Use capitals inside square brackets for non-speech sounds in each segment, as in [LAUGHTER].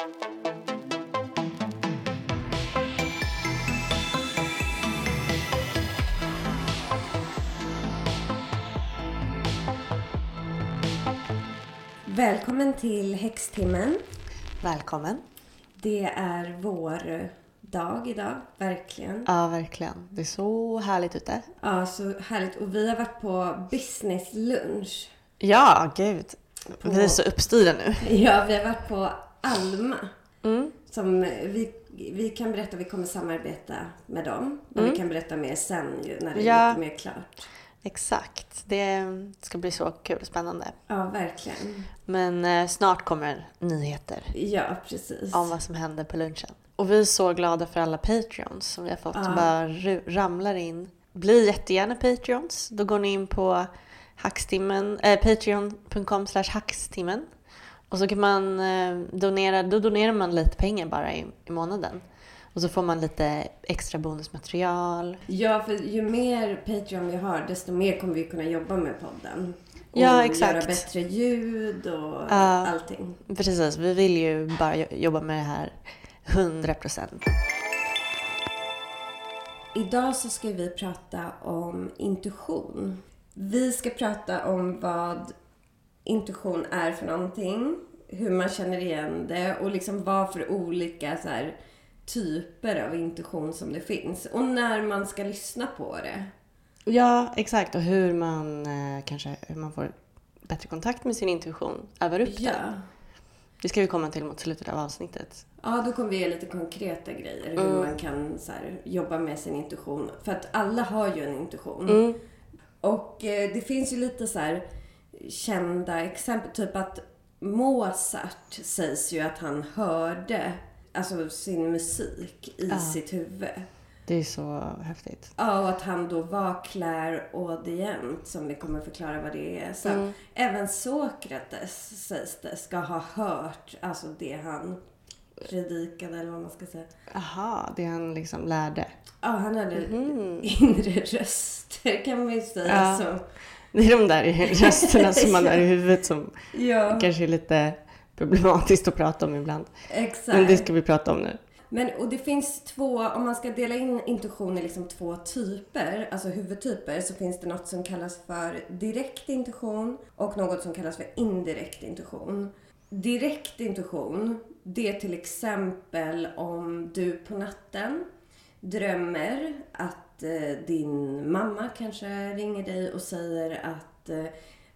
Välkommen till Häxtimmen. Välkommen. Det är vår dag idag, verkligen. Ja, verkligen. Det är så härligt ute. Ja, så härligt. Och vi har varit på business lunch. Ja, gud. Vi är så uppstyrda nu. Ja, vi har varit på Alma. Mm. Som vi, vi kan berätta, vi kommer samarbeta med dem. Men vi kan berätta mer sen när det är Ja. lite mer klart. Exakt. Det ska bli så kul och spännande. Ja, verkligen. Men eh, snart kommer nyheter Ja, precis. om vad som händer på lunchen. Och vi är så glada för alla Patreons som vi har fått. Ja. Bara ramlar in. Bli jättegärna Patreons. Då går ni in på hackstimmen, eh, patreon.com slash hackstimmen. Och så kan man eh, donera, då donerar man lite pengar bara i, i månaden. Och så får man lite extra bonusmaterial. Ja, för ju mer Patreon vi har, desto mer kommer vi kunna jobba med podden. Och Ja, exakt. göra bättre ljud och Ja. allting. Precis, vi vill ju bara jo- jobba med det här 100%. Idag så ska vi prata om intuition. Vi ska prata om vad intuition är för någonting, hur man känner igen det och liksom vad för olika så här, typer av intuition som det finns. Och när man ska lyssna på det. Ja, exakt. Och hur man eh, kanske hur man får bättre kontakt med sin intuition, övar upp Ja. den. Det ska vi komma till mot slutet av avsnittet. Ja, då kommer vi ge lite konkreta grejer. Hur man kan så här, jobba med sin intuition. För att alla har ju en intuition. Mm. Och eh, det finns ju lite så här kända exempel. Typ att Mozart sägs ju att han hörde alltså sin musik i sitt huvud. Det är så häftigt. Ja, och att han då var clairaudient, som vi kommer förklara vad det är sen. Även Sokrates sägs det ska ha hört alltså det han predikade eller vad man ska säga. Aha, det han liksom lärde. Ja, han hade inre röster kan man ju säga. Ja. Så. [LAUGHS] Det är de där rösterna som man har i huvudet som [LAUGHS] Ja, kanske är lite problematiskt att prata om ibland. exakt. Men det ska vi prata om nu. Men, och det finns två, om man ska dela in intuition i liksom två typer, alltså huvudtyper, så finns det något som kallas för direkt intuition och något som kallas för indirekt intuition. Direkt intuition, det är till exempel om du på natten drömmer att eh, din mamma kanske ringer dig och säger att eh,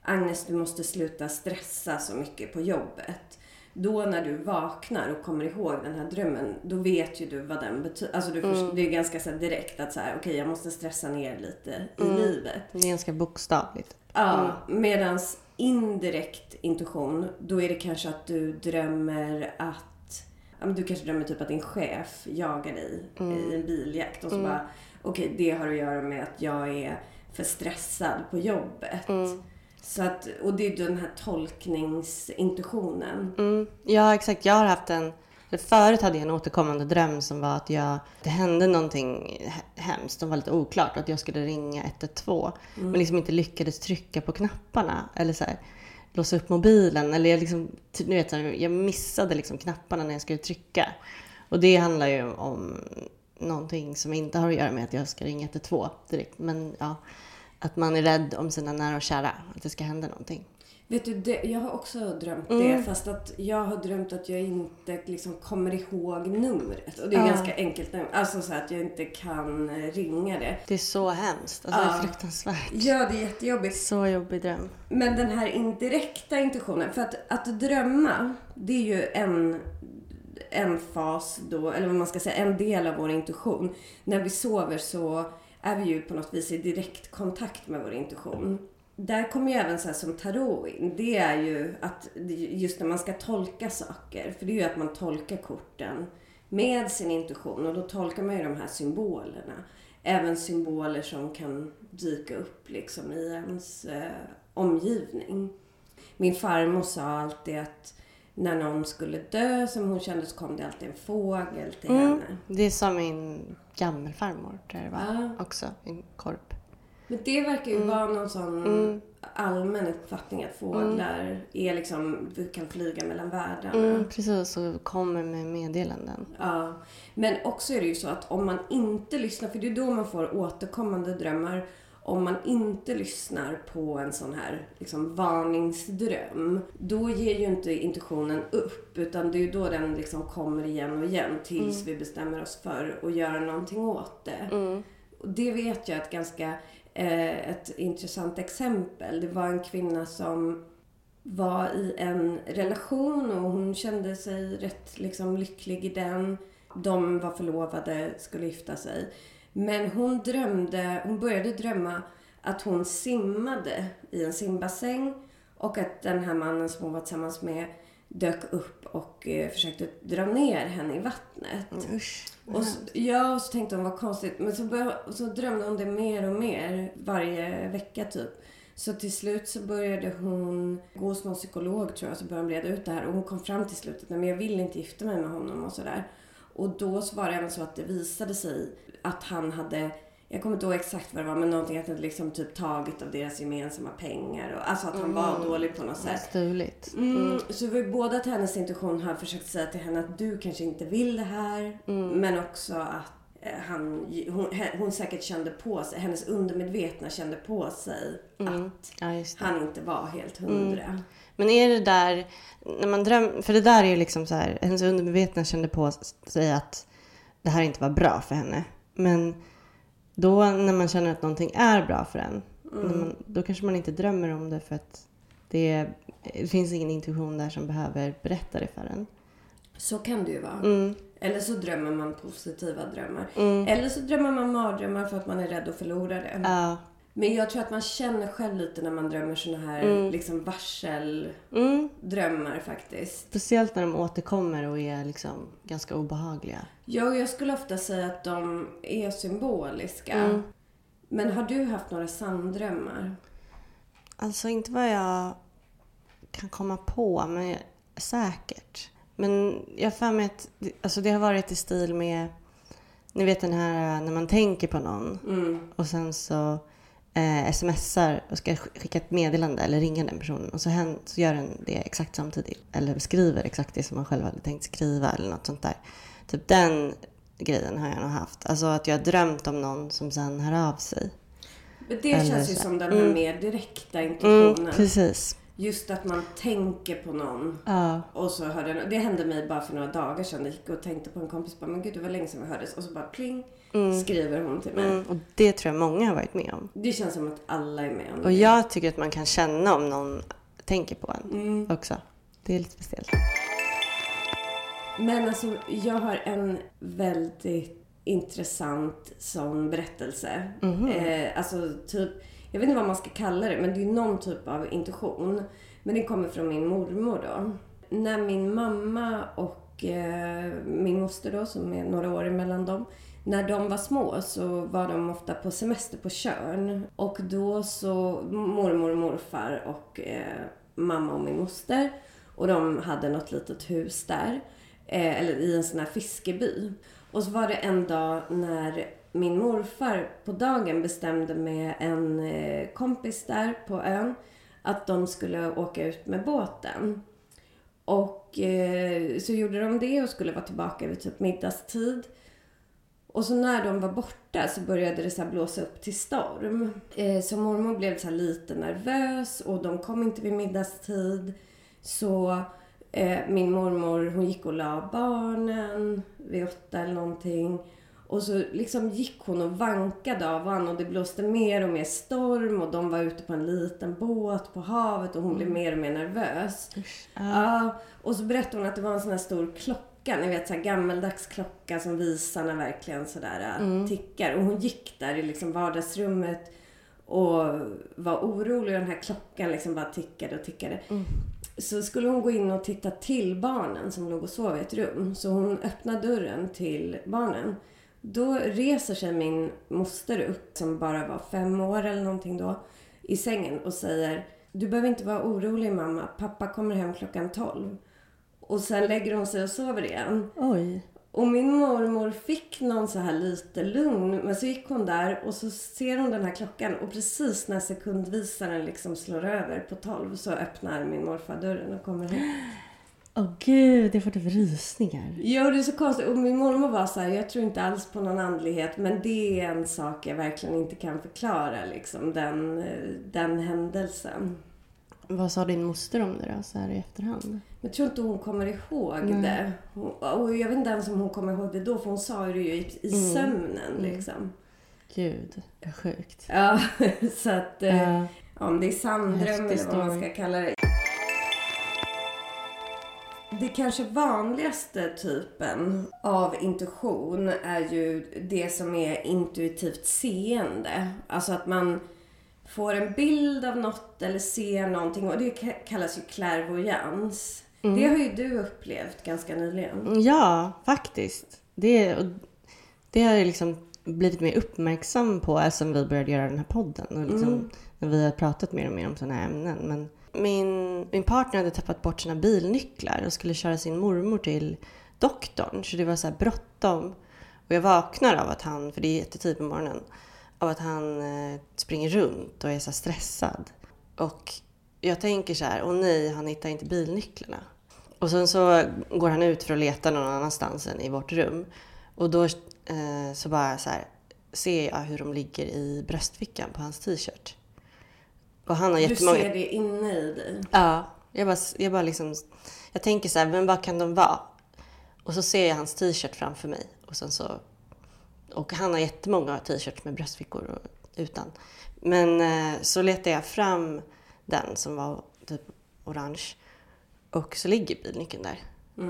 Agnes, du måste sluta stressa så mycket på jobbet. Då när du vaknar och kommer ihåg den här drömmen, då vet ju du vad den betyder. Alltså du först- det är ganska så direkt att så här, okej jag måste stressa ner lite i livet. Det är ganska bokstavligt. Ja, medans indirekt intuition, då är det kanske att du drömmer att ja, men du kanske drömmer typ att din chef jagar dig i en biljakt och så bara okej det har att göra med att jag är för stressad på jobbet. Så att, och det är ju den här tolkningsintuitionen. Mm. Ja, exakt. Jag har haft en... för Förut hade jag en återkommande dröm som var att jag, det hände någonting he- hemskt som var lite oklart och att jag skulle ringa 112 men liksom inte lyckades trycka på knapparna eller så här, låsa upp mobilen eller jag liksom, typ, nu vet, jag, jag missade liksom knapparna när jag skulle trycka. Och det handlar ju om någonting som inte har att göra med att jag ska ringa 112 direkt men ja, att man är rädd om sina nära och kära, att det ska hända någonting. Vet du, det, jag har också drömt Mm. det fast att jag har drömt att jag inte liksom kommer ihåg numret. Och det är ganska enkelt nummer. Alltså så att jag inte kan eh, ringa det. Det är så hemskt, alltså det är fruktansvärt. Ja, det är jättejobbigt. Så jobbig dröm. Men den här indirekta intuitionen, för att, att drömma, det är ju en, en fas då, eller vad man ska säga, en del av vår intuition. När vi sover så är vi ju på något vis i direkt kontakt med vår intuition. Där kommer ju även så här som tarot in. Det är ju att just när man ska tolka saker, för det är ju att man tolkar korten med sin intuition och då tolkar man ju de här symbolerna. Även symboler som kan dyka upp liksom i ens eh, omgivning. Min farmor sa alltid att när någon skulle dö som hon kände så kom det alltid en fågel till Mm. henne. Det är som min gammelfarmor tror jag det var Ja. också. En korp. Men det verkar ju vara någon sån allmän uppfattning att fåglar är liksom, du kan flyga mellan världarna. Mm, precis, och kommer med meddelanden. Ja. Men också är det ju så att om man inte lyssnar, för det är då man får återkommande drömmar. Om man inte lyssnar på en sån här liksom, varningsdröm, då ger ju inte intuitionen upp. Utan det är ju då den liksom kommer igen och igen tills vi bestämmer oss för att göra någonting åt det. Och det vet jag ett ganska Eh, ett intressant exempel. Det var en kvinna som var i en relation och hon kände sig rätt liksom lycklig i den. De var förlovade, skulle gifta sig. Men hon drömde, hon började drömma att hon simmade i en simbassäng och att den här mannen som hon var tillsammans med dök upp och eh, försökte dra ner henne i vattnet. Usch. Och så, ja, och så tänkte hon vad konstigt. Men så, började, så drömde hon det mer och mer varje vecka typ. Så till slut så började hon gå hos någon psykolog tror jag, så började hon reda ut det här. Och hon kom fram till slutet, men jag vill inte gifta mig med honom och sådär. Och då så var det även så att det visade sig att han hade, jag kommer inte ihåg exakt vad det var, men någonting att han liksom typ tagit av deras gemensamma pengar. Och, alltså att han var dålig på något sätt. Stuligt. Mm, så vi båda till hennes intention har försökt säga till henne att du kanske inte vill det här. Men också att eh, han, hon, hon säkert kände på sig, hennes undermedvetna kände på sig att Ja, han inte var helt hundra. Men är det där, när man drömmer, för det där är ju liksom så här, hennes undermedvetna kände på sig att det här inte var bra för henne. Men då när man känner att någonting är bra för en, när man, då kanske man inte drömmer om det för att det, det finns ingen intuition där som behöver berätta det för en. Så kan det ju vara. Mm. Eller så drömmer man positiva drömmar. Eller så drömmer man mardrömmar för att man är rädd att förlora det. Ja. Men jag tror att man känner själv lite när man drömmer såna här liksom varseldrömmar Mm. faktiskt. Speciellt när de återkommer och är liksom ganska obehagliga. Ja, jag skulle ofta säga att de är symboliska. Mm. Men har du haft några sanddrömmar? Alltså inte vad jag kan komma på, men säkert. Men jag har för mig att alltså det har varit i stil med, ni vet den här när man tänker på någon Mm. och sen så eh, smsar och ska sk- skicka ett meddelande eller ringa den personen och så, hän, så gör den det exakt samtidigt. Eller skriver exakt det som man själv hade tänkt skriva eller något sånt där. Typ den grejen har jag nog haft. Alltså att jag har drömt om någon som sen hör av sig. Men det Eller känns ju så- som den här Mm. mer direkta Mm, intuitionen. precis. Just att man tänker på någon Ja. och så hör den. Det hände mig bara för några dagar sedan. Jag gick och tänkte på en kompis. Bara, men gud, det var länge sedan vi hördes. Och så bara pling, skriver hon till mig. Mm, och det tror jag många har varit med om. Det känns som att alla är med om Och det. jag tycker att man kan känna om någon tänker på en Mm. också. Det är lite speciellt. Men alltså, jag har en väldigt intressant sån berättelse. Eh, alltså, typ, jag vet inte vad man ska kalla det, men det är någon typ av intuition. Men det kommer från min mormor då. När min mamma och eh, min moster då, som är några år emellan dem, när de var små så var de ofta på semester på Tjörn. Och då så, mormor och morfar och eh, mamma och min moster. Och de hade något litet hus där. Eh, eller i en sån här fiskeby. Och så var det en dag när min morfar på dagen bestämde med en eh, kompis där på ön att de skulle åka ut med båten. Och eh, så gjorde de det och skulle vara tillbaka vid typ middagstid. Och så när de var borta så började det så blåsa upp till storm. Eh, så mormor blev så lite nervös och de kom inte vid middagstid. Så eh, min mormor hon gick och la barnen vid åtta eller någonting. Och så liksom gick hon och vankade av och an och det blåste mer och mer storm och de var ute på en liten båt på havet och hon blev mer och mer nervös. Ja, och så berättade hon att det var en sån här stor klocka, ni vet så här gammeldags klocka som visarna verkligen sådär mm. tickar. Och hon gick där i liksom vardagsrummet och var orolig och den här klockan liksom bara tickade och tickade. Så skulle hon gå in och titta till barnen som låg och sov i ett rum. Så hon öppnade dörren till barnen. Då reser sig min moster upp, som bara var fem år eller någonting då, i sängen och säger Du behöver inte vara orolig mamma, pappa kommer hem klockan tolv. Och sen lägger hon sig och sover igen. Oj. Och min mormor fick någon så här lite lugn. Men så gick hon där och så ser hon den här klockan. Och precis när sekundvisaren liksom slår över på 12 så öppnar min morfar dörren och kommer hem. [GASPS] Åh gud, jag får typ rysningar. Jo, det är så konstigt. Och min mormor var så här, jag tror inte alls på någon andlighet. Men det är en sak jag verkligen inte kan förklara. Liksom, den, eh, den händelsen. Vad sa din moster om det då, så här i efterhand? Jag tror inte hon kommer ihåg det. Hon, och jag vet inte ens om hon kommer ihåg det då, för hon sa det ju i, i sömnen. Liksom. Gud, vad sjukt. Ja, [LAUGHS] så att... eh, Ja. Om det är sanddröm Häftig eller vad man ska kalla det. Det kanske vanligaste typen av intuition är ju det som är intuitivt seende. Alltså att man får en bild av något eller ser någonting och det ka- kallas ju clairvoyans. Mm. Det har ju du upplevt ganska nyligen. Ja, faktiskt. Det, det har jag liksom blivit mer uppmärksam på sen vi började göra den här podden. Och liksom, När vi har pratat mer och mer om sådana här ämnen. Men min, min partner hade tappat bort sina bilnycklar och skulle köra sin mormor till doktorn. Så det var så här bråttom. Och jag vaknar av att han, för det är jättetid på morgonen, av att han eh, springer runt och är så stressad. Och jag tänker så här, åh nej, han hittar inte bilnycklarna. Och sen så går han ut för att leta någon annanstans än i vårt rum. Och då eh, så bara så här, ser jag hur de ligger i bröstfickan på hans t-shirt. Och han har Du jättemånga... ser det inne i dig. Ja, jag bara, jag bara liksom... Jag tänker så här, men vad kan de vara? Och så ser jag hans t-shirt framför mig. Och sen så... Och han har jättemånga t-shirts med bröstfickor och utan. Men eh, så letar jag fram den som var typ orange. Och så ligger bilnyckeln där.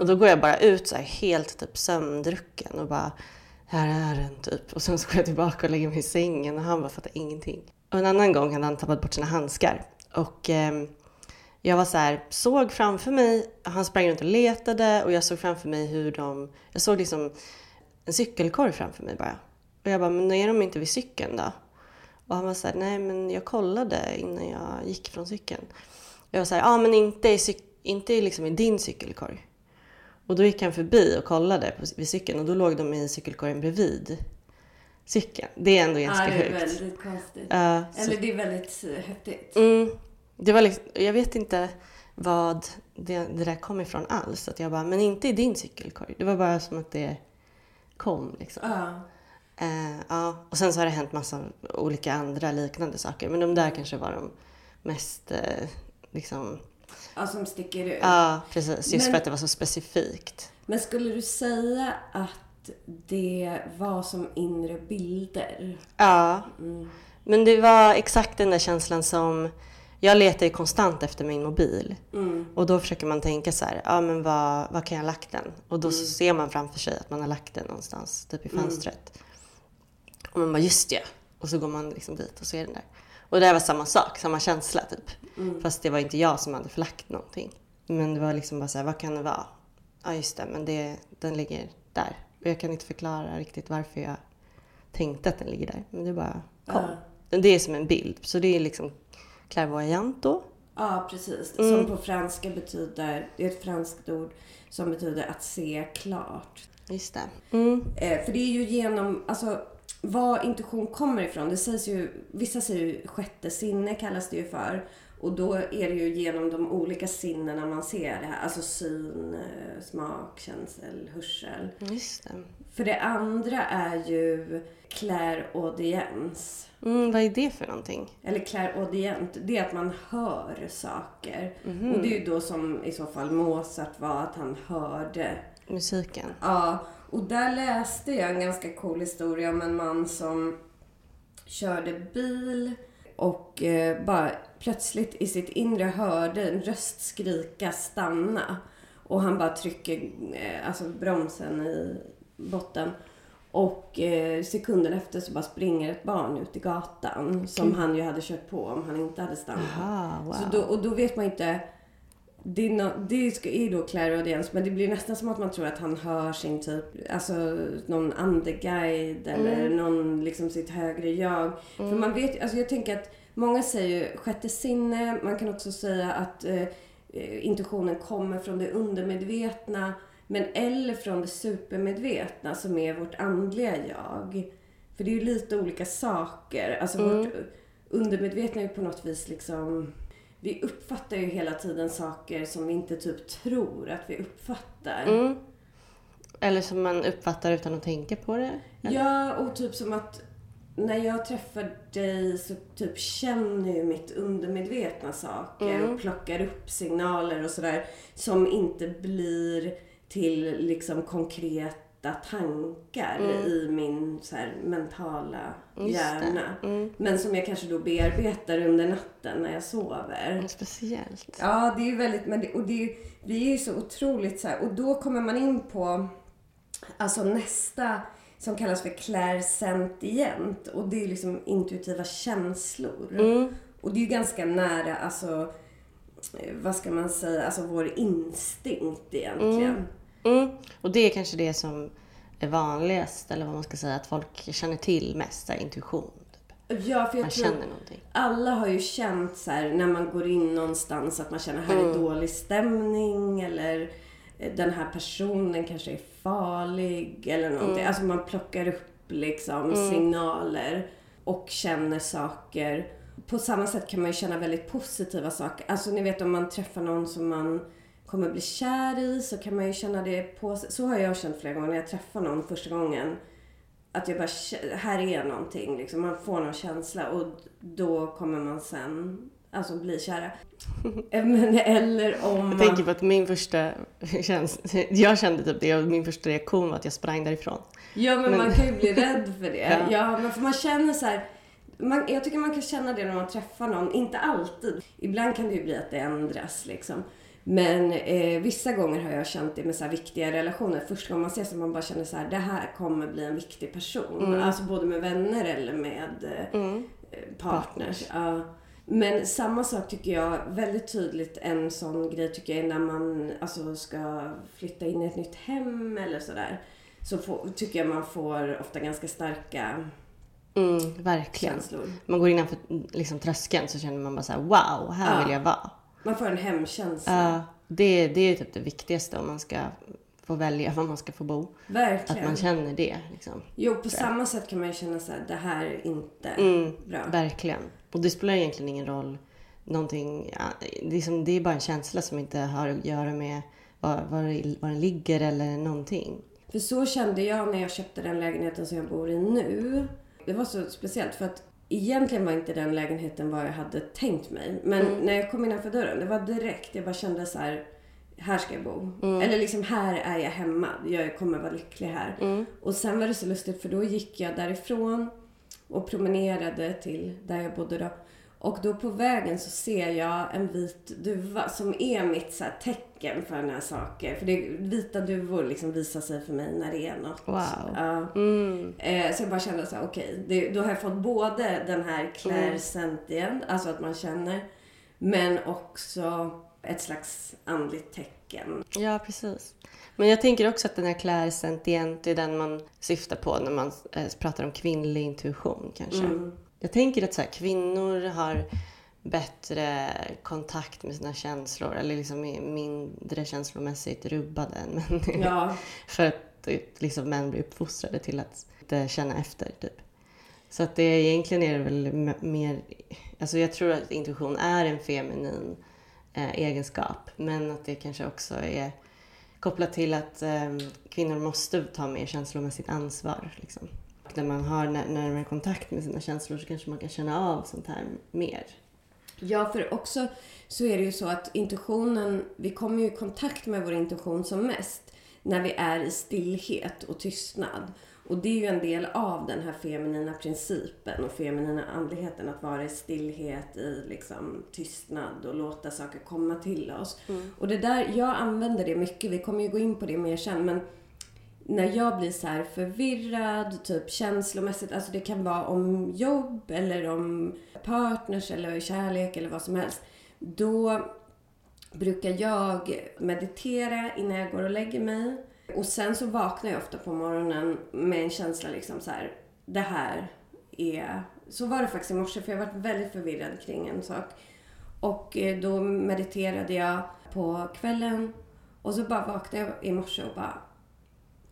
Och då går jag bara ut så här helt typ sömndrucken och bara här är den typ. Och sen så går jag tillbaka och lägger mig i sängen och han bara fattar ingenting. Och en annan gång hade han tappat bort sina handskar. Och ehm, jag var så här, såg framför mig, han sprang runt och letade och jag såg framför mig hur de, jag såg liksom en cykelkorg framför mig bara. Och jag bara, men är de inte vid cykeln då? Och han var så här, nej men jag kollade innan jag gick från cykeln. Jag var så här, ja men inte i, inte liksom i din cykelkorg. Och då gick han förbi och kollade på, vid cykeln och då låg de i cykelkorgen bredvid cykeln. Det är ändå ganska ja, det är högt. väldigt konstigt. Så- Eller det är väldigt eh, häftigt. Mm, det var liksom, jag vet inte vad det, det där kom ifrån alls. Att jag bara, men inte i din cykelkorg. Det var bara som att det kom liksom. Ja. Eh, ja. Och sen så har det hänt massa olika andra liknande saker. Men de där kanske var de mest eh, liksom... ja, som sticker ut. Ja, precis. Just Men- för att det var så specifikt. Men skulle du säga att det var som inre bilder? Ja. Mm. Men det var exakt den där känslan som... Jag letar ju konstant efter min mobil. Mm. Och då försöker man tänka så här, ja men var, var kan jag ha lagt den? Och då så ser man framför sig att man har lagt den någonstans, typ i fönstret. Och man bara, just det. Och så går man liksom dit och ser den där. Och det var samma sak, samma känsla typ. Fast det var inte jag som hade förlagt någonting. Men det var liksom bara så här, vad kan det vara? Ja just det, men det, den ligger där. Och jag kan inte förklara riktigt varför jag tänkte att den ligger där. Men det bara kom. Ja. Det är som en bild. Så det är liksom clairvoyant då. Ja, precis. Mm. Som på franska betyder, det är ett franskt ord som betyder att se klart. Just det. Mm. Eh, för det är ju genom, alltså var intuition kommer ifrån. Det sägs ju, vissa säger ju sjätte sinne kallas det ju för. Och då är det ju genom de olika sinnena man ser det här. Alltså syn, eh, smak, känsel, hörsel. Just det. För det andra är ju clairaudiens. Mm, vad är det för någonting? Eller clairaudient, det är att man hör saker. Mhm. Och det är ju då som i så fall Mozart var, att han hörde. Musiken. Ja, och där läste jag en ganska cool historia om en man som körde bil och eh, bara plötsligt i sitt inre hörde en röst skrika stanna. Och han bara trycker eh, alltså bromsen i botten. Och eh, sekunden efter så bara springer ett barn ut i gatan som han ju hade kört på om han inte hade stannat. Aha, wow. Så då, och då vet man inte... Det är, no, det är då clairaudiens, men det blir nästan som att man tror att han hör sin typ, alltså någon andeguide eller någon liksom sitt högre jag. För man vet alltså jag tänker att många säger ju sjätte sinne, man kan också säga att eh, eh, intuitionen kommer från det undermedvetna. Men eller från det supermedvetna som är vårt andliga jag. För det är ju lite olika saker. Alltså Mm. vårt undermedvetna är ju på något vis liksom... Vi uppfattar ju hela tiden saker som vi inte typ tror att vi uppfattar. Mm. Eller som man uppfattar utan att tänka på det. Eller? Ja, och typ som att när jag träffar dig så typ känner ju mitt undermedvetna saker Mm. och plockar upp signaler och sådär som inte blir till liksom konkreta tankar i min så här, mentala Mm. Just det. hjärna. Mm. Men som jag kanske då bearbetar under natten när jag sover. Mm, Speciellt. Ja, det är ju väldigt, men det, och det vi är ju så otroligt så här, och då kommer man in på alltså nästa som kallas för clairsentient och det är liksom intuitiva känslor. Mm. Och det är ju ganska nära, alltså eh, vad ska man säga, alltså vår instinkt egentligen. Mm. Och det är kanske det som är vanligast, eller vad man ska säga, att folk känner till mest, här, intuition. Typ. Ja, för jag Man tror känner någonting. alla har ju känt så här när man går in någonstans att man känner här Mm. är dålig stämning eller eh, den här personen kanske är farlig eller någonting. Mm. Alltså man plockar upp liksom signaler och känner saker. På samma sätt kan man ju känna väldigt positiva saker. Alltså ni vet om man träffar någon som man kommer bli kär i så kan man ju känna det på sig. Så har jag känt flera gånger när jag träffar någon första gången. Att jag bara, här är någonting liksom. Man får någon känsla och då kommer man sen alltså bli kära. [LAUGHS] Men, eller om Jag tänker på att min första [LAUGHS] känsla, jag kände typ det och min första reaktion var att jag sprang därifrån. Ja men, Men- man kan ju bli rädd för det. [LAUGHS] Ja. ja. men för man känner så här. Man, jag tycker man kan känna det när man träffar någon. Inte alltid. Ibland kan det ju bli att det ändras liksom. Men eh, vissa gånger har jag känt det med så viktiga relationer. Första gången man ses så man bara känner så här, det här kommer bli en viktig person. Alltså både med vänner eller med eh, Mm. eh, partners. Ja. Men samma sak tycker jag väldigt tydligt en sån grej tycker jag är när man alltså, ska flytta in i ett nytt hem eller sådär. Så får, tycker jag man får ofta ganska starka Mm, verkligen. känslor. Man går innanför liksom, tröskeln så känner man bara så här: wow, här Ja. vill jag vara. Man får en hemkänsla. Ja, det, det är typ det viktigaste om man ska få välja var man ska få bo. Att Verkligen. man känner det. Liksom. Jo, på samma sätt kan man ju känna så här, det här är inte Mm, bra. verkligen. Och det spelar egentligen ingen roll. Någonting, ja, det, är bara en känsla som inte har att göra med var, var, var den ligger eller någonting. För så kände jag när jag köpte den lägenheten som jag bor i nu. Det var så speciellt för att egentligen var inte den lägenheten vad jag hade tänkt mig. Men Mm. när jag kom innanför dörren, det var direkt. Jag bara kände så här, här ska jag bo. Mm. Eller liksom, här är jag hemma. Jag kommer vara lycklig här. Mm. Och sen var det så lustigt för då gick jag därifrån och promenerade till där jag bodde då. Och då på vägen så ser jag en vit duva som är mitt så tecken för den här saker. För det, vita duvor liksom visar sig för mig när det är något. Wow. Ja. Mm. Eh, så jag bara kände så här, okej, det- då har jag fått både den här clairsentient, alltså att man känner, men också ett slags andligt tecken. Ja, precis. Men jag tänker också att den här clairsentient är den man syftar på när man eh, pratar om kvinnlig intuition kanske. Mm. Jag tänker att så här, kvinnor har bättre kontakt med sina känslor eller liksom mindre känslomässigt rubbade än män. Ja, [LAUGHS] För att liksom, män blir uppfostrade till att inte känna efter. Typ. Så att det egentligen är det väl mer... Alltså jag tror att intuition är en feminin eh, egenskap. Men att det kanske också är kopplat till att eh, kvinnor måste ta mer känslomässigt ansvar. Liksom. När man har när- närmare kontakt med sina känslor så kanske man kan känna av sånt här mer. Ja, för också så är det ju så att intuitionen, vi kommer ju i kontakt med vår intuition som mest när vi är i stillhet och tystnad. Och det är ju en del av den här feminina principen och feminina andligheten, att vara i stillhet, i liksom tystnad och låta saker komma till oss. Och det där, jag använder det mycket, vi kommer ju gå in på det mer sen, men när jag blir så här förvirrad, typ känslomässigt, alltså det kan vara om jobb eller om partners eller kärlek eller vad som helst. Då brukar jag meditera innan jag går och lägger mig. Och sen så vaknar jag ofta på morgonen med en känsla liksom så här, det här är... Så var det faktiskt i morse för jag varit väldigt förvirrad kring en sak. Och eh, då mediterade jag på kvällen Och så bara vaknade jag i morse och bara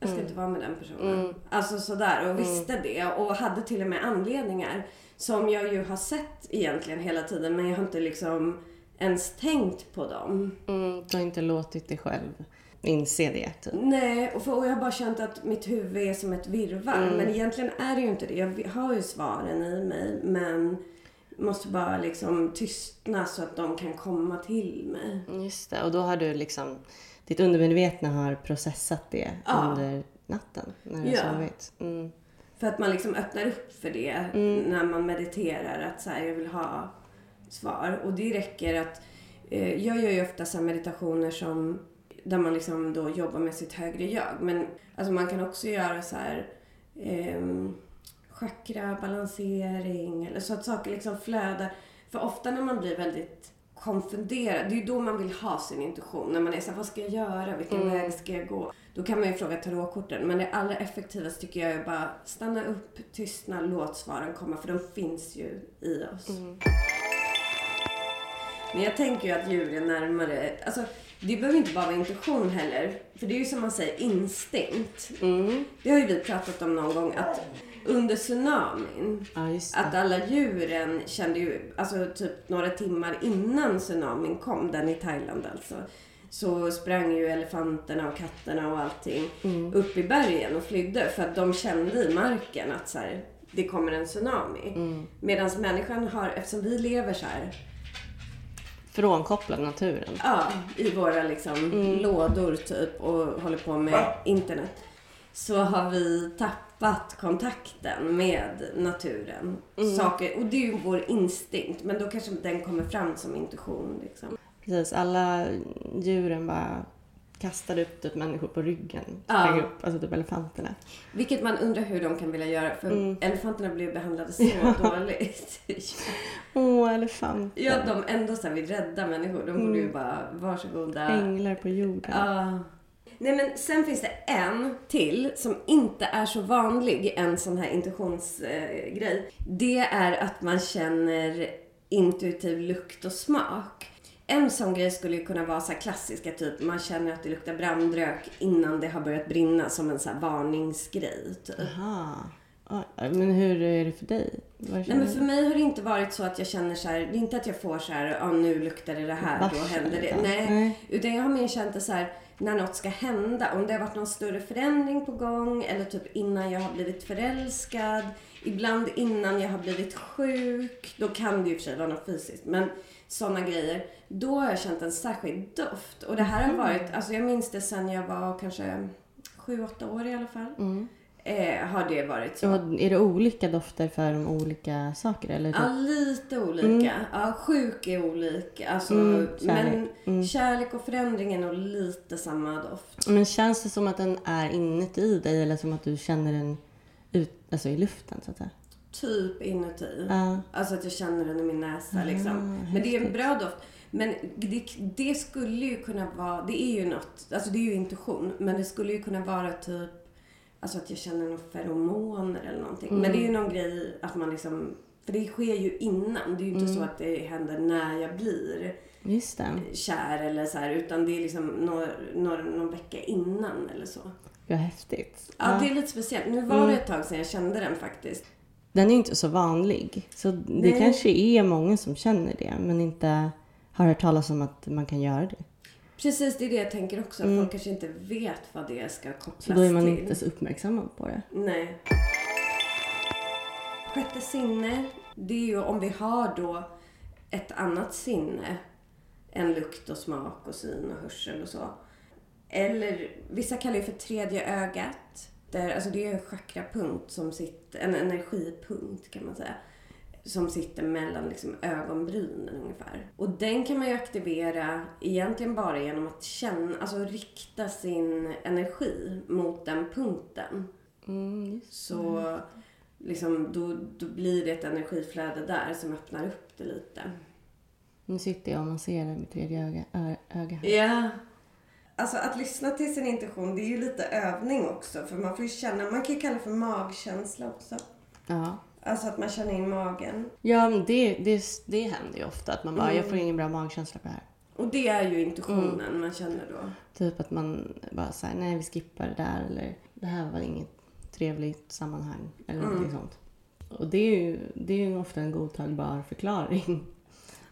jag ska inte vara med den personen. Alltså sådär och visste det och hade till och med anledningar som jag ju har sett egentligen hela tiden men jag har inte liksom ens tänkt på dem. Mm, du har inte låtit dig själv inse det. Typ. Nej, och, för, och jag har bara känt att mitt huvud är som ett virrvarr. Men egentligen är det ju inte det. Jag har ju svaren i mig men måste bara liksom tystna så att de kan komma till mig. Just det, och då har du liksom... Ditt undermedvetna har processat det Ja. under natten när du Ja. har sovit. Mm. För att man liksom öppnar upp för det när man mediterar. Att så här, jag vill ha svar. Och det räcker att... Eh, jag gör ju ofta så meditationer som där man liksom då jobbar med sitt högre jag. Men alltså man kan också göra så här ehm, chakra balansering eller så att saker liksom flödar. För ofta när man blir väldigt konfunderad, det är ju då man vill ha sin intuition. När man är så här, vad ska jag göra? Vilken väg ska jag gå? Då kan man ju fråga tarotkorten. Men det allra effektivaste tycker jag är bara stanna upp, tystna, låt svaren komma. För de finns ju i oss. Men jag tänker ju att djur är närmare, alltså det behöver inte bara vara intuition heller. För det är ju som man säger instinkt. Det har ju vi pratat om någon gång att under tsunamin Ja, att alla djuren kände ju, alltså typ några timmar innan tsunamin kom, den i Thailand alltså. Så sprang ju elefanterna och katterna och allting upp i bergen och flydde för att de kände i marken att så här, det kommer en tsunami. Medan människan har, eftersom vi lever så här, Frånkopplad naturen. ja, i våra liksom lådor typ och håller på med internet. Så har vi tappat kontakten med naturen. Saker, och det är ju vår instinkt. Men då kanske den kommer fram som intuition. Liksom. Precis, alla djuren bara kastade upp typ människor på ryggen. Ja. Upp, alltså typ elefanterna. Vilket man undrar hur de kan vilja göra. För elefanterna blev behandlade så [LAUGHS] dåligt. Åh, elefanter. ja, de ändå så här vill rädda människor. De borde ju bara, varsågoda. Änglar på jorden. Ja. Nej men sen finns det en till som inte är så vanlig, en sån här intuitionsgrej. Det är att man känner intuitiv lukt och smak. En sån grej skulle ju kunna vara så klassiska, typ man känner att det luktar brandrök innan det har börjat brinna som en så varningsgrej. Typ. Aha. Men hur är det för dig? Nej men för mig har det inte varit så att jag känner så här, det är inte att jag får så här, ja nu luktar det det här, då Varsel, händer det. liksom. Nej, Nej. utan jag har mer känt det så här, när något ska hända, om det har varit någon större förändring på gång eller typ innan jag har blivit förälskad, ibland innan jag har blivit sjuk, då kan det ju för sig vara något fysiskt, men sådana grejer. Då har jag känt en särskild doft. Och det här har varit, alltså jag minns det sen jag var kanske sju, åtta år i alla fall. Eh, har det varit så. Och är det olika dofter för de olika saker? Eller? Ja, lite olika. Ja, sjuk är olika. Alltså, Mm, kärlek. Men kärlek och förändring är nog lite samma doft. Men känns det som att den är inuti dig eller som att du känner den ut, alltså i luften så att säga? Typ inuti. Ja. Alltså att jag känner den i min näsa liksom. Men det är en bra doft. Men det, det skulle ju kunna vara, det är ju något, alltså det är ju intuition. Men det skulle ju kunna vara typ, alltså att jag känner några feromoner eller någonting. Men det är ju någon grej att man liksom, för det sker ju innan. Det är ju inte så att det händer när jag blir kär eller så här, utan det är liksom någon, någon, någon vecka innan eller så. Vad häftigt. Ja, det är lite speciellt. Nu var det ett tag sedan jag kände den faktiskt. Den är ju inte så vanlig. Så det Nej. kanske är många som känner det men inte har hört talas om att man kan göra det. Precis, det är det jag tänker också. Folk kanske inte vet vad det ska kopplas Så då är man till. inte så uppmärksamma på det. Nej. Sjätte sinne, det är ju om vi har då ett annat sinne än lukt och smak och syn och hörsel och så. Eller vissa kallar det för tredje ögat. Där, alltså det är en chakrapunkt som sitter, en energipunkt kan man säga. Som sitter mellan liksom ögonbrynen ungefär. Och den kan man ju aktivera egentligen bara genom att känna, alltså rikta sin energi mot den punkten. Mm, Så liksom, då, då blir det ett energiflöde där som öppnar upp det lite. Nu sitter jag och masserar mitt tredje öga, ö, öga här. Ja. Alltså att lyssna till sin intuition, det är ju lite övning också. För man får ju känna, man kan ju kalla det för magkänsla också. Ja. Alltså att man känner in magen. Ja, men det, det, det händer ju ofta att man bara, jag får ingen bra magkänsla på det här. Och det är ju intuitionen man känner då. Typ att man bara säger nej vi skippar det där eller det här var inget trevligt sammanhang eller Mm. någonting sånt. Och det är ju, det är ju ofta en godtagbar förklaring.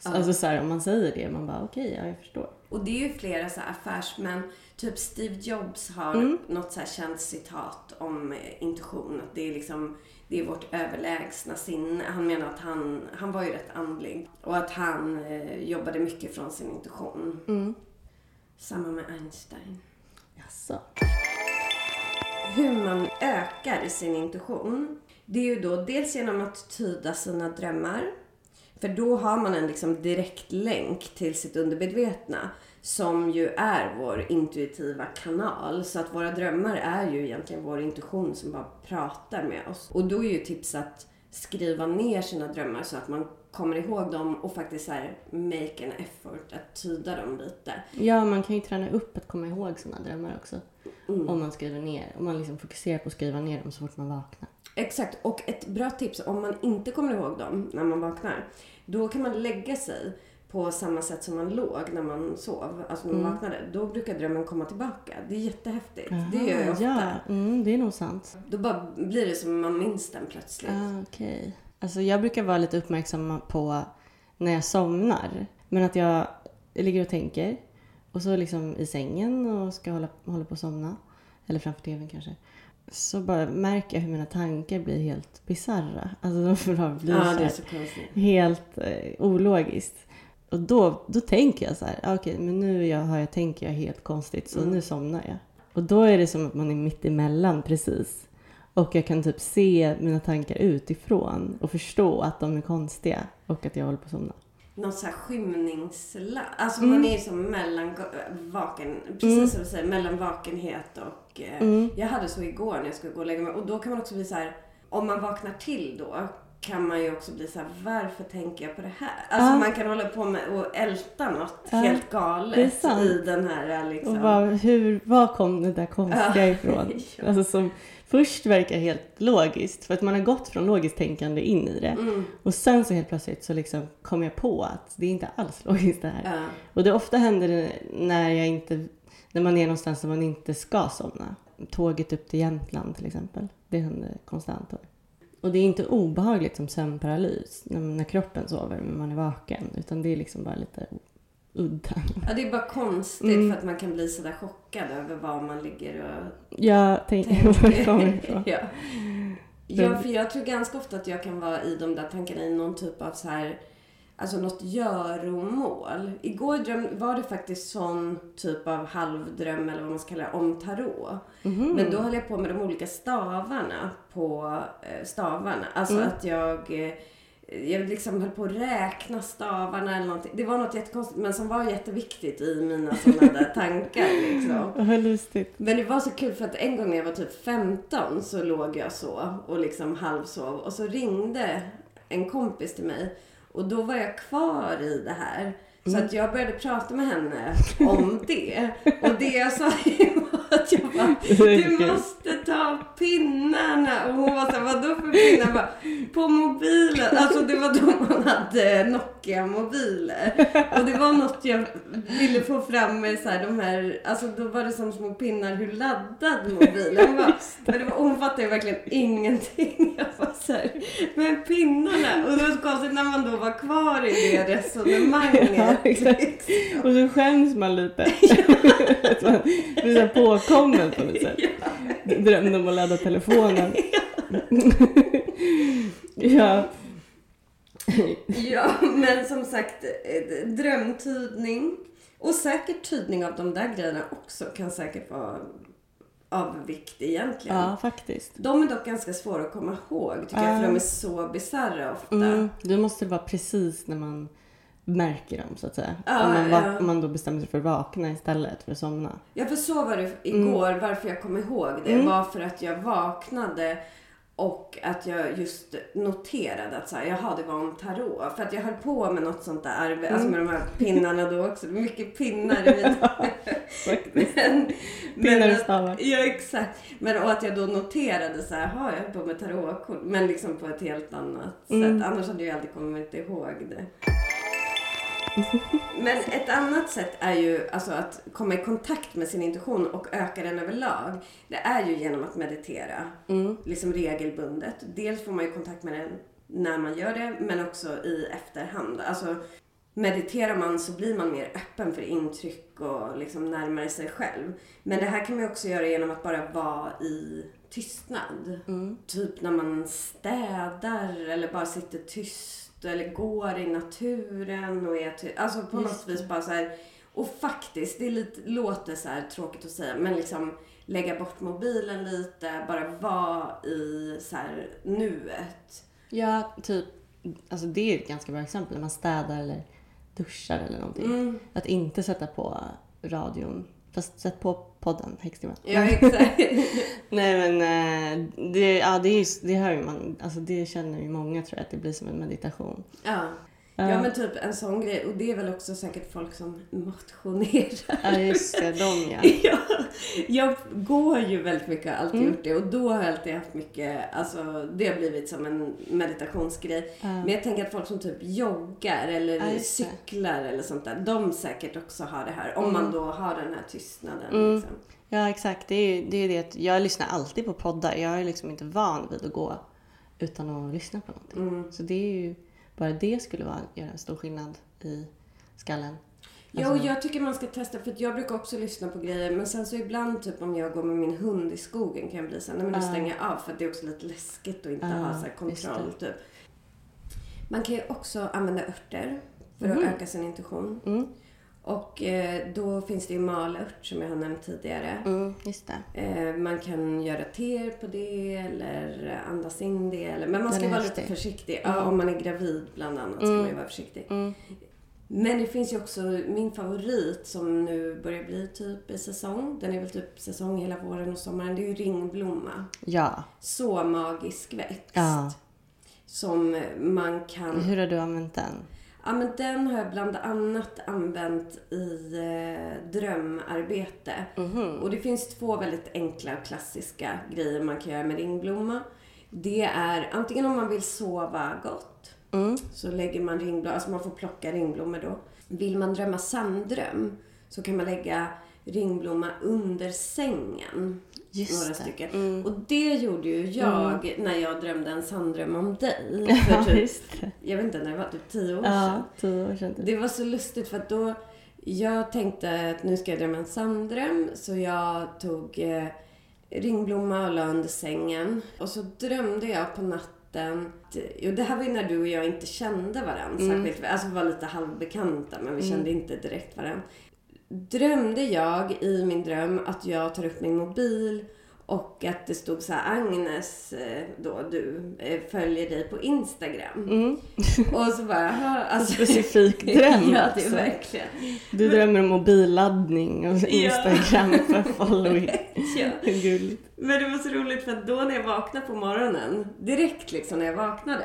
Alltså så här, om man säger det, man bara okej, ja jag förstår. Och det är ju flera så här affärsmän, typ Steve Jobs har Mm. något så här känt citat om eh, intuition. Att det är liksom, det är vårt överlägsna sinne. Han menar att han, han var ju rätt andlig. Och att han eh, jobbade mycket från sin intuition. Mm. Samma med Einstein. Jaså? Hur man ökar sin intuition. Det är ju då dels genom att tyda sina drömmar. För då har man en liksom direkt länk till sitt undermedvetna. Som ju är vår intuitiva kanal. Så att våra drömmar är ju egentligen vår intuition som bara pratar med oss. Och då är ju tips att skriva ner sina drömmar så att man kommer ihåg dem och faktiskt så här make an effort att tyda dem lite. Ja, man kan ju träna upp att komma ihåg sina drömmar också. Mm. Om man skriver ner. Om man liksom fokuserar på att skriva ner dem så fort man vaknar. Exakt. Och ett bra tips om man inte kommer ihåg dem när man vaknar. Då kan man lägga sig på samma sätt som man låg när man sov. Alltså när man Mm. vaknade. Då brukar drömmen komma tillbaka. Det är jättehäftigt. det gör jag ofta. Ja, mm, det är nog sant. Då bara blir det som man minns den plötsligt. Ah, Okej. Alltså jag brukar vara lite uppmärksam på när jag somnar. Men att jag ligger och tänker. Och så liksom i sängen och ska hålla, hålla på att somna. Eller framför tvn kanske. Så bara märker jag hur mina tankar blir helt bisarra. Alltså de blir Ja, så så helt eh, ologiskt. Och då, då tänker jag så här, ah, okej men nu jag, har jag, tänker jag helt konstigt så Mm. nu somnar jag. Och då är det som att man är mitt emellan precis. Och jag kan typ se mina tankar utifrån och förstå att de är konstiga och att jag håller på att somna. Någon så här skymningsla... Alltså Mm. man är ju som mellan vaken... Precis som du säger, mellan vakenhet och... Eh, Mm. Jag hade så igår när jag skulle gå och lägga mig. Och då kan man också bli så här... Om man vaknar till då kan man ju också bli så här, varför tänker jag på det här? Alltså Ja. man kan hålla på med och älta något Ja, helt galet i den här liksom... Och bara, hur, var kom det där konstiga Ja. ifrån? [LAUGHS] Alltså som först verkar helt logiskt för att man har gått från logiskt tänkande in i det. Mm, Och sen så helt plötsligt så liksom kom jag på att det är inte alls [LAUGHS] logiskt det här. Och det ofta händer det när jag inte, när man är någonstans där man inte ska somna. Tåget upp till Jämtland till exempel. Det händer konstant. Och det är inte obehagligt som sömnparalys när, när kroppen sover men man är vaken. Utan det är liksom bara lite udda. ja, det är bara konstigt Mm. för att man kan bli sådär chockad över vad man ligger och Jag tänker [LAUGHS] var det kommer ja. ja, för jag tror ganska ofta att jag kan vara i de där tankarna i någon typ av så här, alltså något göromål. Igår dröm, var det faktiskt sån typ av halvdröm eller vad man ska kalla det, om tarot. Mhm. Men då höll jag på med de olika stavarna på eh, stavarna. Alltså Mm. att jag eh, jag liksom höll på att räkna stavarna eller någonting. Det var något jättekonstigt men som var jätteviktigt i mina sådana där [LAUGHS] tankar liksom. Vad lustigt. Men det var så kul för att en gång när jag var typ 15 så låg jag så och liksom halvsov och så ringde en kompis till mig och då var jag kvar i det här. Så att jag började prata med henne om det. Och det jag sa [LAUGHS] att jag bara, du måste ta pinnarna. Och hon var såhär, vadå för pinnar? Jag Bara, på mobilen. Alltså det var då man hade Nokia-mobiler. Och det var något jag ville få fram med så här, de här, alltså då var det som små pinnar hur laddad mobilen var. [LAUGHS] Men det var, hon fattade verkligen ingenting. [LAUGHS] Jag var så här, men pinnarna. Och det var så konstigt när man då var kvar i det resonemanget. Ja, liksom. Och så skäms man lite. Man blir så här påkommen på något sätt. [LAUGHS] Drömde om att ladda telefonen. [LAUGHS] ja. Ja, men som sagt, eh, drömtydning och säkert tydning av de där grejerna också kan säkert vara av vikt egentligen. ja, faktiskt. De är dock ganska svåra att komma ihåg tycker jag, för de är så bisarra ofta. Mm, då måste det vara precis när man märker dem så att säga. Ja, om, man ja. om man då bestämmer sig för att vakna istället för att somna. Ja, för så var det igår. Varför jag kom ihåg det Mm. var för att jag vaknade och att jag just noterade att så här, jaha, det var om tarot. För att jag höll på med något sånt där, Mm. alltså med de här pinnarna då också. Mycket pinnar i mina... [LAUGHS] Men, Pinnar och stavar. Ja, exakt. Men och att jag då noterade så här, jaha, jag höll på med tarotkort. Men liksom på ett helt annat Mm. sätt. Annars hade jag aldrig kommit ihåg det. Men ett annat sätt är ju alltså att komma i kontakt med sin intuition och öka den överlag. Det är ju genom att meditera. Liksom regelbundet. Dels får man ju kontakt med den när man gör det, men också i efterhand. Alltså mediterar man så blir man mer öppen för intryck och liksom närmare sig själv. Men det här kan man också göra genom att bara vara i tystnad. Typ när man städar eller bara sitter tyst eller går i naturen och är tyst. Alltså på något vis bara så här. Och faktiskt, det är lite, låter så här tråkigt att säga, men liksom lägga bort mobilen lite, bara vara i så här nuet. Ja, typ. Alltså det är ett ganska bra exempel när man städar eller duschar eller någonting. Mm. Att inte sätta på radion. Fast sätt på podden, Häxtimmen. Ja, exakt. [LAUGHS] Nej men eh, det, ja, det, är, ju- det hör ju man. Alltså det känner ju många tror jag att det blir som en meditation. ja. Ja, men typ en sån grej. Och det är väl också säkert folk som motionerar. Ja just det, de ja. [LAUGHS] Ja, jag går ju väldigt mycket, har alltid Mm. gjort det. Och då har jag alltid haft mycket, alltså det har blivit som en meditationsgrej. Ja. Men jag tänker att folk som typ joggar eller Ja, cyklar eller sånt där, de säkert också har det här. Om man då har den här tystnaden. Mm. Liksom. Ja exakt, det är ju det, är det jag lyssnar alltid på poddar. Jag är liksom inte van vid att gå utan att lyssna på någonting. Mm. Så det är ju, bara det skulle vara, göra en stor skillnad i skallen. Ja, och Alltså- jag tycker man ska testa för jag brukar också lyssna på grejer men sen så ibland typ om jag går med min hund i skogen kan jag bli så här, nej men då Ja. stänger jag av för det är också lite läskigt att inte Ja, ha så kontroll typ. Man kan ju också använda örter för Mhm. att öka sin intuition. Mm. Och eh, då finns det ju malört som jag har nämnt tidigare. Mm, just det. Eh, man kan göra teer på det eller andas in det. Eller, men man ska vara lite försiktig. Ja, om man är gravid bland annat ska Mm. man ju vara försiktig. Mm. Men det finns ju också min favorit som nu börjar bli typ i säsong. Den är väl typ säsong hela våren och sommaren. Det är ju ringblomma. Ja. Så magisk växt. ja. Som man kan... Hur har du använt den? Ja men den har jag bland annat använt i eh, drömarbete. Mhm. Och det finns två väldigt enkla och klassiska grejer man kan göra med ringblomma. Det är antingen om man vill sova gott Mm. så lägger man ringblommor, alltså man får plocka ringblommor då. Vill man drömma sanddröm så kan man lägga ringblomma under sängen. Just några det. stycken. Mm. Och det gjorde ju jag när jag drömde en sanddröm om dig. [LAUGHS] För typ, jag vet inte när det var, typ tio år sedan. Ja, tio år sedan. typ. Det var så lustigt för att då jag tänkte att nu ska jag drömma en sanddröm så jag tog eh, ringblomma och la under sängen och så drömde jag på natten Jo, det här var ju när du och jag inte kände varandra Mm. särskilt. Alltså vi var lite halvbekanta men vi kände inte direkt varandra. Drömde jag i min dröm att jag tar upp min mobil och att det stod så här Agnes, eh, då du, eh, följer dig på Instagram. Mm. [LAUGHS] Och så bara, jaha, [LAUGHS] alltså. Specifik [LAUGHS] dröm ja, det är alltså. verkligen. Du drömmer om mobilladdning och Instagram för following. Ja. Gulligt. Men det var så roligt för att då när jag vaknade på morgonen, direkt liksom när jag vaknade,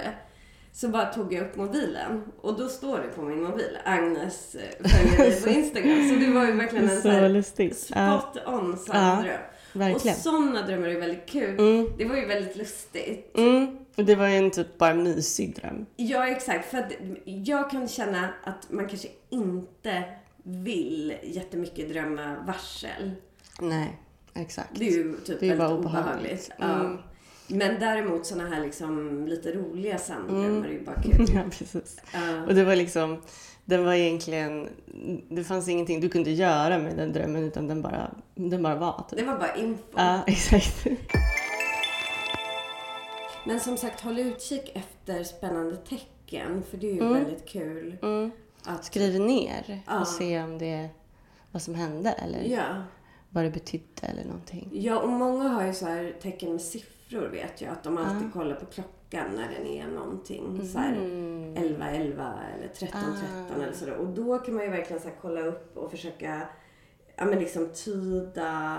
så bara tog jag upp mobilen och då står det på min mobil, Agnes eh, följer dig på Instagram. Så det var ju verkligen en så Så här lustigt. Spot on sann dröm. verkligen. Och sådana drömmar är väldigt kul. Mm. Det var ju väldigt lustigt. Mm. Och det var ju en typ bara mysig dröm. Ja, exakt. För att jag kan känna att man kanske inte vill jättemycket drömma varsel. Nej, exakt. Det är ju typ Det är väldigt obehagligt. obehagligt. Ja. Men däremot såna här liksom lite roliga sanddrömmar Mm. är ju bara kul. [LAUGHS] Ja, precis. Ja. Och det var liksom, den var egentligen, det fanns ingenting du kunde göra med den drömmen utan den bara, den bara var typ. Det var bara info. Ja, [LAUGHS] exakt. Men som sagt, håll utkik efter spännande tecken. För det är ju Mm. väldigt kul. Mm. Att, Skriv ner Ja. och se om det, vad som hände eller ja. vad det betydde eller någonting. ja, och många har ju så här tecken med siffror vet jag. Att de alltid Ja. kollar på klockan när den är någonting. Så här, Mm. 11, 11 eller 13, 13 Ah. eller sådär. Och då kan man ju verkligen så kolla upp och försöka ja, men liksom tyda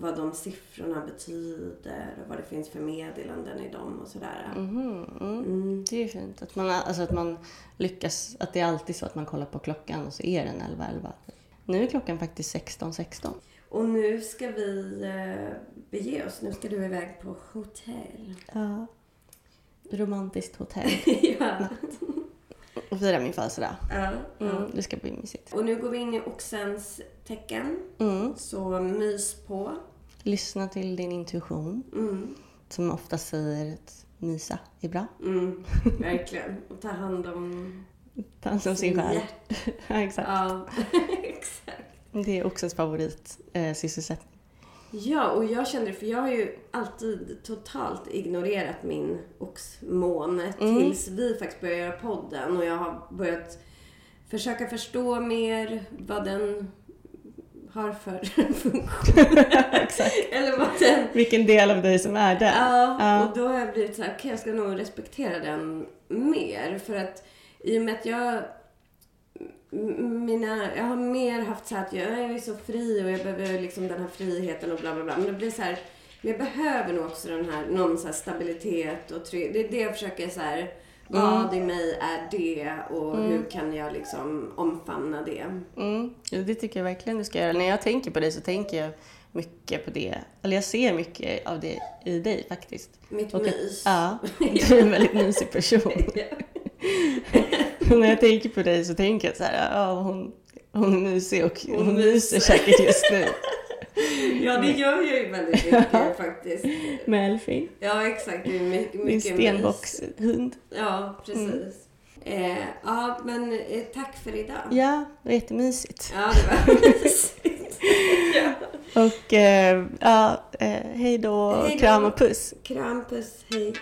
vad de siffrorna betyder och vad det finns för meddelanden i dem och sådär. Mhm, mm. Mm. Det är ju fint. Att man, alltså att man lyckas, att det är alltid så att man kollar på klockan och så är den 11.11. Nu är klockan faktiskt 16.16. Och nu ska vi eh, bege oss. Nu ska du iväg på hotell. Ja. Romantiskt hotell. [LAUGHS] ja. och fira min födelsedag. Ja, ja. Mm, det ska bli mysigt. Och nu går vi in i oxens tecken. Mm. Så mys på. Lyssna till din intuition Mm, som ofta säger att mysa är bra. mm, [LAUGHS] verkligen. Och ta hand om Ta hand om sin själ. hjärta. [LAUGHS] Ja, exakt. Ja, exakt. Det är oxens favorit eh, sysselsättning. Ja, och jag kände för jag har ju alltid totalt ignorerat min oxmåne Mm. tills vi faktiskt började göra podden och jag har börjat försöka förstå mer vad den har för [LAUGHS] funktion. [LAUGHS] Eller vad den... Vilken del av dig som är där. Ja, Ja. och då har jag blivit så här, okej jag ska nog respektera den mer. För att i och med att jag mina, jag har mer haft så att jag är så fri och jag behöver liksom den här friheten och bla bla bla. Men det blir så här, jag behöver nog också den här, någon så stabilitet och trygghet. Det är det jag försöker så här, vad i mig är det och hur kan jag liksom omfamna det? Mm. Ja, det tycker jag verkligen du ska göra. När jag tänker på dig så tänker jag mycket på det. Eller jag ser mycket av det i dig faktiskt. Mitt Och att- mys. Ja, [LAUGHS] du är en väldigt mysig person. [LAUGHS] [LAUGHS] När jag tänker på dig så tänker jag så här, ja hon, hon är mysig och hon, Hon myser säkert just nu. [LAUGHS] Ja, det gör jag ju väldigt [LAUGHS] mycket faktiskt. Med Elfin, Ja, exakt. Det är mycket, mycket mys. stenbockshund. Ja, precis. Eh, ja, men eh, tack för idag. Ja, det var jättemysigt. Ja, det var mysigt. ja. Och eh, ja, eh, hej då, Hej då. kram och puss. Kram, puss, hej.